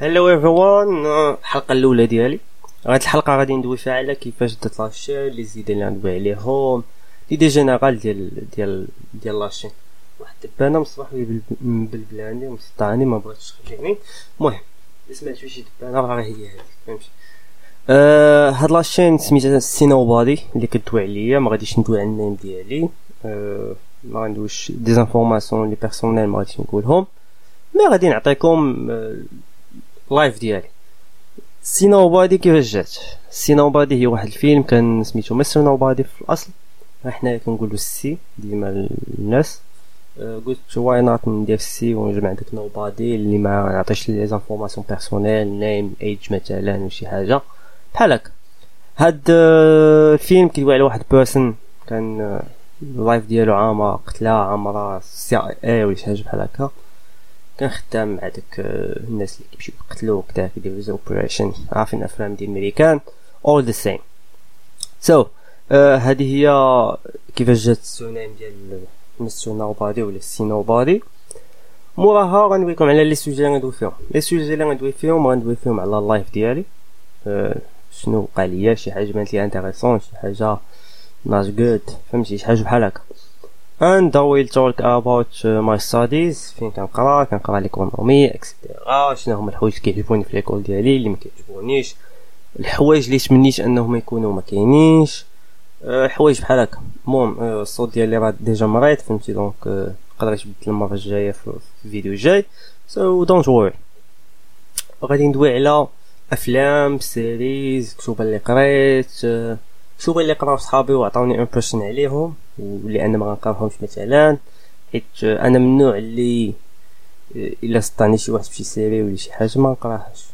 Hello everyone الحلقة الأولى ديالي. هاد الحلقة غادي ندوي فيها على كيفاش دات la chaîne les idées اللي ندوي عليهم les idées générales ديال ديال ديال la chaîne واحد دبانه مصباح بالبلاني ومسطاني ما بغيتش تخليني المهم سمعت شي دبانة راه هي هذيك فهمتي؟ آه هاد la chaîne سميتها Si Nobody اللي كدوي عليا ما غاديش ندوي على ال name ديالي. آه ما غندويش des informations les personnelles ما غاديش نقولهم. mais غادي نعطيكم life ديالي Si Nobody كيفاش جات Si Nobody هي واحد الفيلم كان سميتو Mr. Nobody في الاصل حنايا كنقولو السي ديما الناس قلت why not ندير السي ونجمع داك Nobody اللي ما نعطيش les informations personnelles name age مثلا ولا شي حاجة بحال هكا هاد الفيلم كيدوي على واحد personne كان ال life ديالو عامه قتلها عامره CIA ولا شي حاجة بحال هكا كان خدام مع داك آه، الناس اللي كيمشيو يقتلو وكدا كيديرو des opérations عارفين افلام ديال الميريكان all the same so هذه هي كيفاش جات ال surnom ديال Mr. Nobody ولا Si Nobody موراها غندويكم على les sujets اللي غندوي فيهم. les sujets اللي غندوي فيهم غندوي فيهم على ال life ديالي. أه شنو وقع ليا شي حاجة بانت لي intéressant شي حاجة nice good فهمتي شي حاجة بحال هكا. And I will talk about uh, my studies. فين كنقرا كنقرا l'économie et cetera شنو هما الحوايج اللي كيعجبوني في l'école ديالي اللي ما كيعجبونيش. الحوايج اللي تمنيت أنهم يكونوا ما كاينينش. الحوايج بحال هكا المهم الصوت ديالي راه déjà مريض فهمتي؟ donc نقدر يتبدل المرة الجاية في الفيديو الجاي. so don't worry غادي ندوي على أفلام series كتب اللي قريت كتب اللي قراو صحابي وعطاوني impression عليهم. واللي أنا ما غنقرأهمش مثلا حيت أنا من النوع اللي إلا سطاني شي واحد في série ولا شي حاجة ما نقراهاش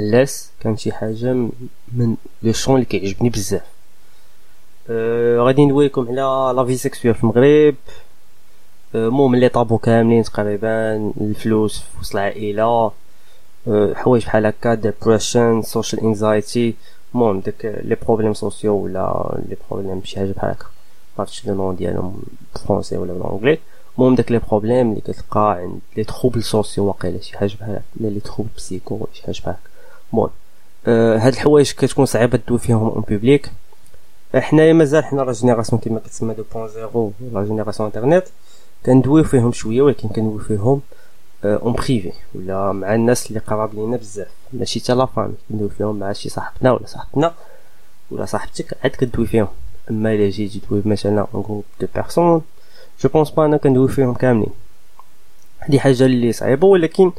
علاش كان شي حاجة من le champ اللي كيعجبني بزاف. أه غادي ندويكم على la vie في المغرب. المهم les tabous كاملين تقريبا الفلوس في وسط العائلة. أه حوايج بحال هكا depression social anxiety المهم داك les problèmes sociaux ولا les problèmes شي حاجة بحال هكا. معرفتش le nom ديالهم français ولا بال anglais المهم داك les problèmes اللي كتلقى عند les troubles sociaux واقيلا شي حاجة بحال هكا les troubles psycho ولا شي حاجة بحال هكا المهم آه هاد الحوايج كتكون صعيبة تدوي فيهم en public حنايا مازال حنا la génération كيما كتسمى 2.0 la génération internet كندويو فيهم شوية ولكن كندويو فيهم en privé ولا مع الناس اللي قراب لينا بزاف. ماشي حتى la famille ندوي فيهم مع شي صاحبنا ولا صاحبتنا. ولا صاحبتك عاد كدوي فيهم. اما الا جيتي تدوي مثلا groupe de personnes je pense pas أنا كندوي فيهم كاملين. هادي حاجة اللي صعيبة ولكن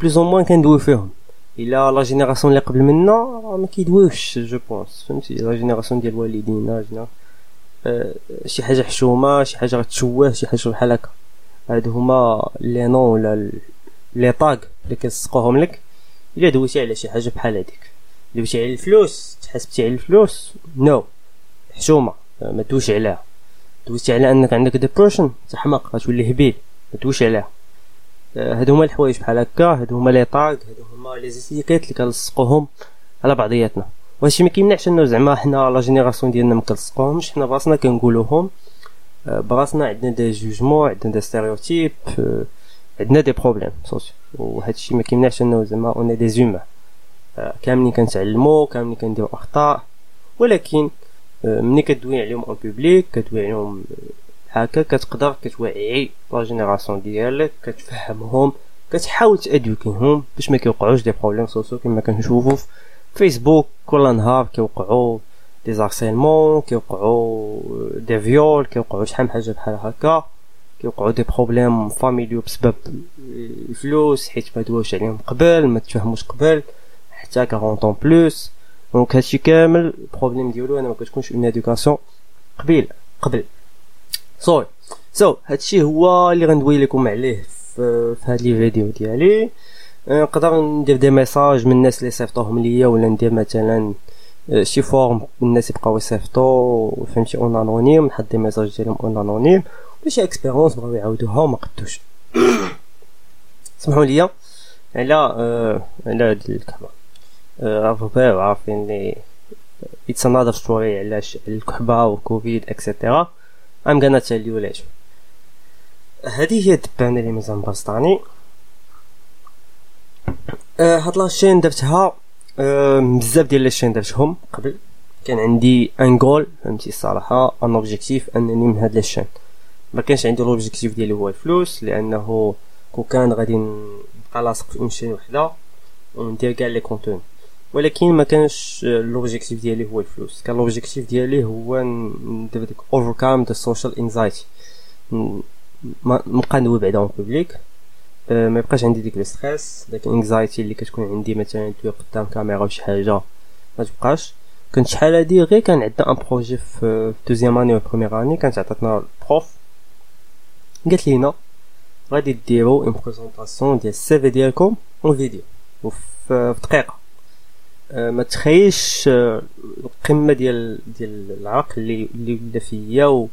plus ou moins كندوي فيهم. إلا la génération اللي قبل منا ما كيدويوش je pense فهمتي؟ la génération ديال والدينا جنا. شي حاجة حشومة شي حاجة غتشوه شي حاجة بحال هكا. هادو هما les noms ولا les tags اللي كيلصقوهم لك. إلا دويتي على شي حاجة بحال هاديك. دويتي على الفلوس تحسبتي على الفلوس no no. حشومة ما دوش عليها. دويتي على أنك عندك depression تحمق غتولي هبيل ما دوش عليها. هادو هما الحوايج بحال هكا هادو هما les tags هادو هما les étiquettes اللي كنلصقوهم على بعضياتنا. وهادشي ما كيمنعش إنه زعما حنا la génération ديالنا ما كنلصقوهمش حنا براسنا كنقولوهم براسنا عندنا des jugements عندنا des stéréotypes عندنا des problèmes sociaux وهادشي ما كيمنعش إنه زعما on est des humains كاملين كنتعلمو كاملين كنديرو أخطاء ولكن ملي كدوي عليهم en public كدوي عليهم هكا كتقدر كتوعي la génération ديالك كتفهمهم كتحاول تادوكيهم باش ما كيوقعوش des problèmes sociaux كما كنشوفو في فيسبوك كل نهار كيوقعوا des harcèlements كيوقعوا des viols كيوقعوا شحال من حاجة بحال هكا كيوقعوا des problèmes familiaux بسبب الفلوس حيت ما دوش عليهم قبل ما تفهموش قبل حتى 40 ans plus donc هادشي كامل ال problème ديالو أنا ما كتكونش une éducation قبيل قبل. sorry so هادشي هو اللي غندوي لكم عليه في, في هاد les vidéos ديالي. نقدر ندير des messages من الناس اللي صيفطوهم ليا ولا ندير مثلا شي form الناس يبقاو يصيفطو فهمتي en anonyme نحط des messages ديالهم en anonyme شي expérience بغاو يعاودوها وما قدوش. سمحوا لي على على هاد الكحبه عارفين عارفين لي it's another story علاش الكحبة وكوفيد et cetera gonna tell you later. هذه هي الدبانة اللي مازال مبسطاني. آه هاد la chaîne درتها آه بزاف ديال les chaînes درتهم قبل. كان عندي un goal فهمتي الصراحه un objectif أنني من هاد la chaîne ما كانش عندي l'objectif ديالي هو الفلوس لأنه كون كان غادي نبقى لاصق في une chaîne وحدة وندير كاع les contenus ولكن ما كانش l'objectif ديالي هو الفلوس. كان l'objectif ديالي هو ندير ديك overcome the social anxiety نبقى ندوي بعدا en public ما يبقاش عندي ديك ال stress داك ال anxiety اللي كتكون عندي مثلا دوي قدام كاميرا ولا شي حاجة ما تبقاش. كنت شحال هادي غير كان عندنا un projet في deuxième année و première année كانت عطاتنا ال prof قالت لينا غادي ديرو une présentation ديال ال CV ديالكم en vidéo وفي دقيقة. ما تخيلش القمة ديال ديال العرق اللي اللي ولا فيا وفي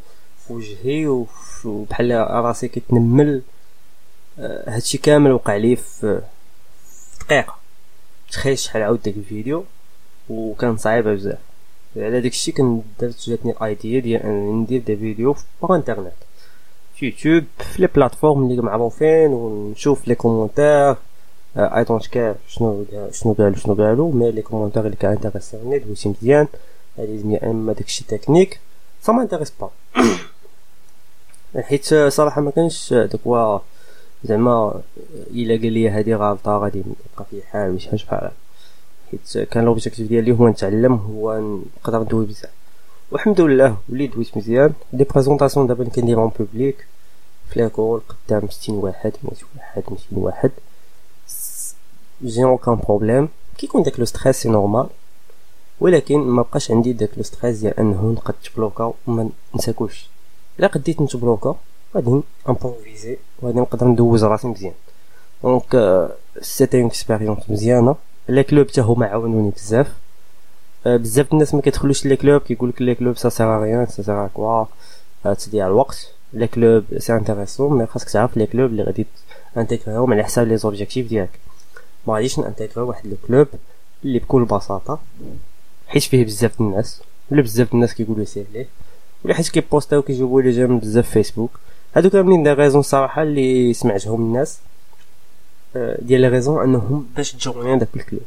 وجهي وبحال راسي كيتنمل. هادشي كامل وقع لي في دقيقة. تخيل شحال عاود داك الفيديو وكان صعيب بزاف. على داكشي كنت درت جاتني ال idea ديال انني ندير des vidéos في انترنت في يوتيوب في les plateformes اللي معروفين ونشوف les commentaires I don't care شنو شنو قالو شنو قالو mais les commentaires اللي كان intéress وني دويتي مزيان هادي اما داكشي technique ça m'intéresse pas حيت صراحة ما كانش داك زعما الا قال لي هادي غلطه غادي نبقى في حال مش حاجة بحال حيت كان l'objectif ديالي هو نتعلم هو نقدر ندوي بزاف والحمد لله وليت دويت مزيان des présentations دابا كنديرهم public في l'école قدام ستين واحد مية واحد ميتين واحد j'ai aucun problème كيكون داك le stress c'est normal ولكن ما بقاش عندي داك le stress ديال انه نقد نتبلوكا وما نساكوش الا قديت نتبلوكا غادي improviser وغادي نقدر ندوز راسي مزيان donc c'était expérience مزيانه les clubs حتى هما عاونوني بزاف بزاف الناس ما كيدخلوش les clubs كيقول لك les clubs ça sert rien ça sert quoi تضيع الوقت les clubs c'est intéressant mais خاصك تعرف les clubs اللي غادي intégrer هم على حساب les objectifs ديالك ما غاديش ن intégrer واحد le club اللي بكل بساطة حيت فيه بزاف الناس ولا بزاف الناس كيقولوا سير ليه ولا حيت كيبوستاو كيجيبوا les j'aime بزاف فيسبوك هادو كاملين des raisons صراحة اللي سمعتهم الناس ديال les raisons أنهم باش تجوني داك ال club.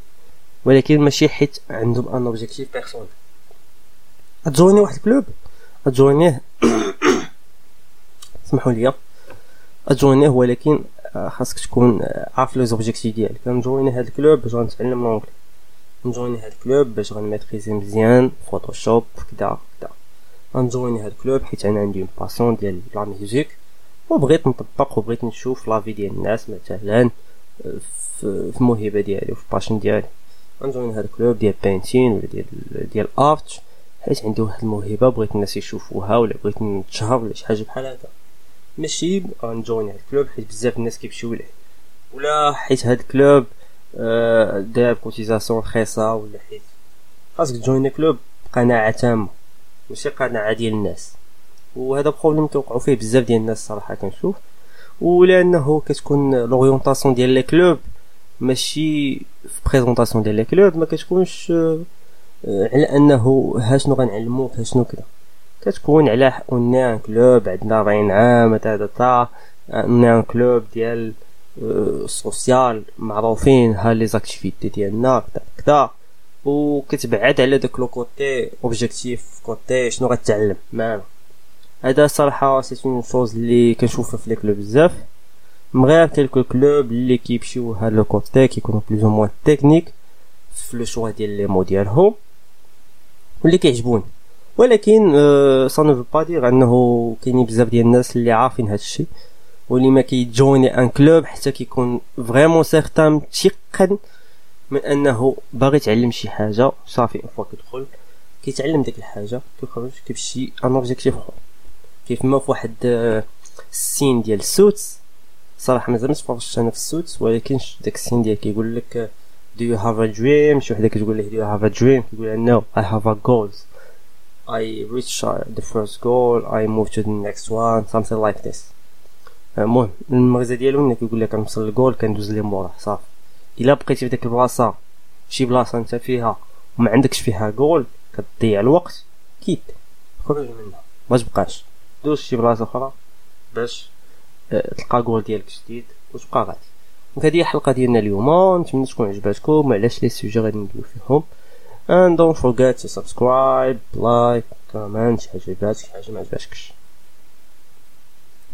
ولكن ماشي حيت عندهم un objectif personnel تجوني واحد ال club تجونيه سمحوا لي تجونيه ولكن خاصك تكون عارف les objectifs ديالك. نجويني هاد ال club باش غنتعلم l'anglais نجويني هاد ال club باش غن maîtriser مزيان Photoshop كدا كدا. غنجويني هاد ال club حيت أنا عندي passion ديال la musique وبغيت نطبق وبغيت نشوف les avis ديال الناس مثلا في الموهبة ديالي وفي passion ديالي. غنجوين هاد ال club ديال painting ولا ديال ديال art حيت عندي واحد الموهبة بغيت الناس يشوفوها ولا بغيت نتشهر ولا شي حاجة بحال هكا. ماشي غنجوين هاد ال club حيت بزاف الناس كيمشيو ليه. ولا حيت هاد ال club آه داير cotisation رخيصة ولا حيت؟ خاصك تجوين club بقناعة تامة ماشي قناعة ديال الناس. وهذا problème كيوقعوا فيه بزاف ديال الناس صراحة كنشوف. ولأنه كتكون l'orientation ديال les clubs ماشي في présentation ديال les clubs ما كتكونش على أنه ها شنو غنعلموك ها شنو كذا. كتكون على un club عندنا 40 عام تا تا un club ديال social معروفين ها les activités ديالنا كذا كذا وكتبعد على داك le côté objectif côté شنو غتعلم؟ معنا هذا صراحة c'est une chose اللي كنشوفها في les clubs بزاف. مغير quelques clubs اللي كيمشيو هاد le côté كيكونوا plus ou moins technique في le choix ديال les mots ديالهم. واللي كيعجبوني. ولكن ça ne veut pas dire أنه كاينين بزاف ديال الناس اللي عارفين هاد الشيء. واللي ما كيجوني un club حتى كيكون vraiment certain متيقن من أنه باغي يتعلم شي حاجة. صافي une fois كيدخل كيتعلم ديك الحاجة كيخرج كيمشي un objectif أخر. كيف ما في واحد ال scène ديال ال Suits صراحة مازال ما تفرجتش أنا في ال Suits ولكن داك ال scène ديال كيقول لك do you have a dream? شي وحدة كتقول ليه do you have a dream? كيقول لها no I have a goals. I reach the first goal I move to the next one something like this. المهم المغزى ديالو ملي كيقول لك كنوصل للجول كندوز ليه موراه صافي. إلا بقيتي في البلاصة شي بلاصة أنت فيها وما عندكش فيها جول كتضيع الوقت كيت. خرج منها ما تبقاش. دوز شي بلاصة أخرى باش تلقى جول ديالك جديد وتبقى غادي. donc هذه الحلقة ديالنا اليوم. نتمنى تكون عجباتكم وعلاش les sujets غادي ندوي فيهم؟ And don't forget to subscribe like comment شي حاجة عجباتك شي حاجة ما عجباتكش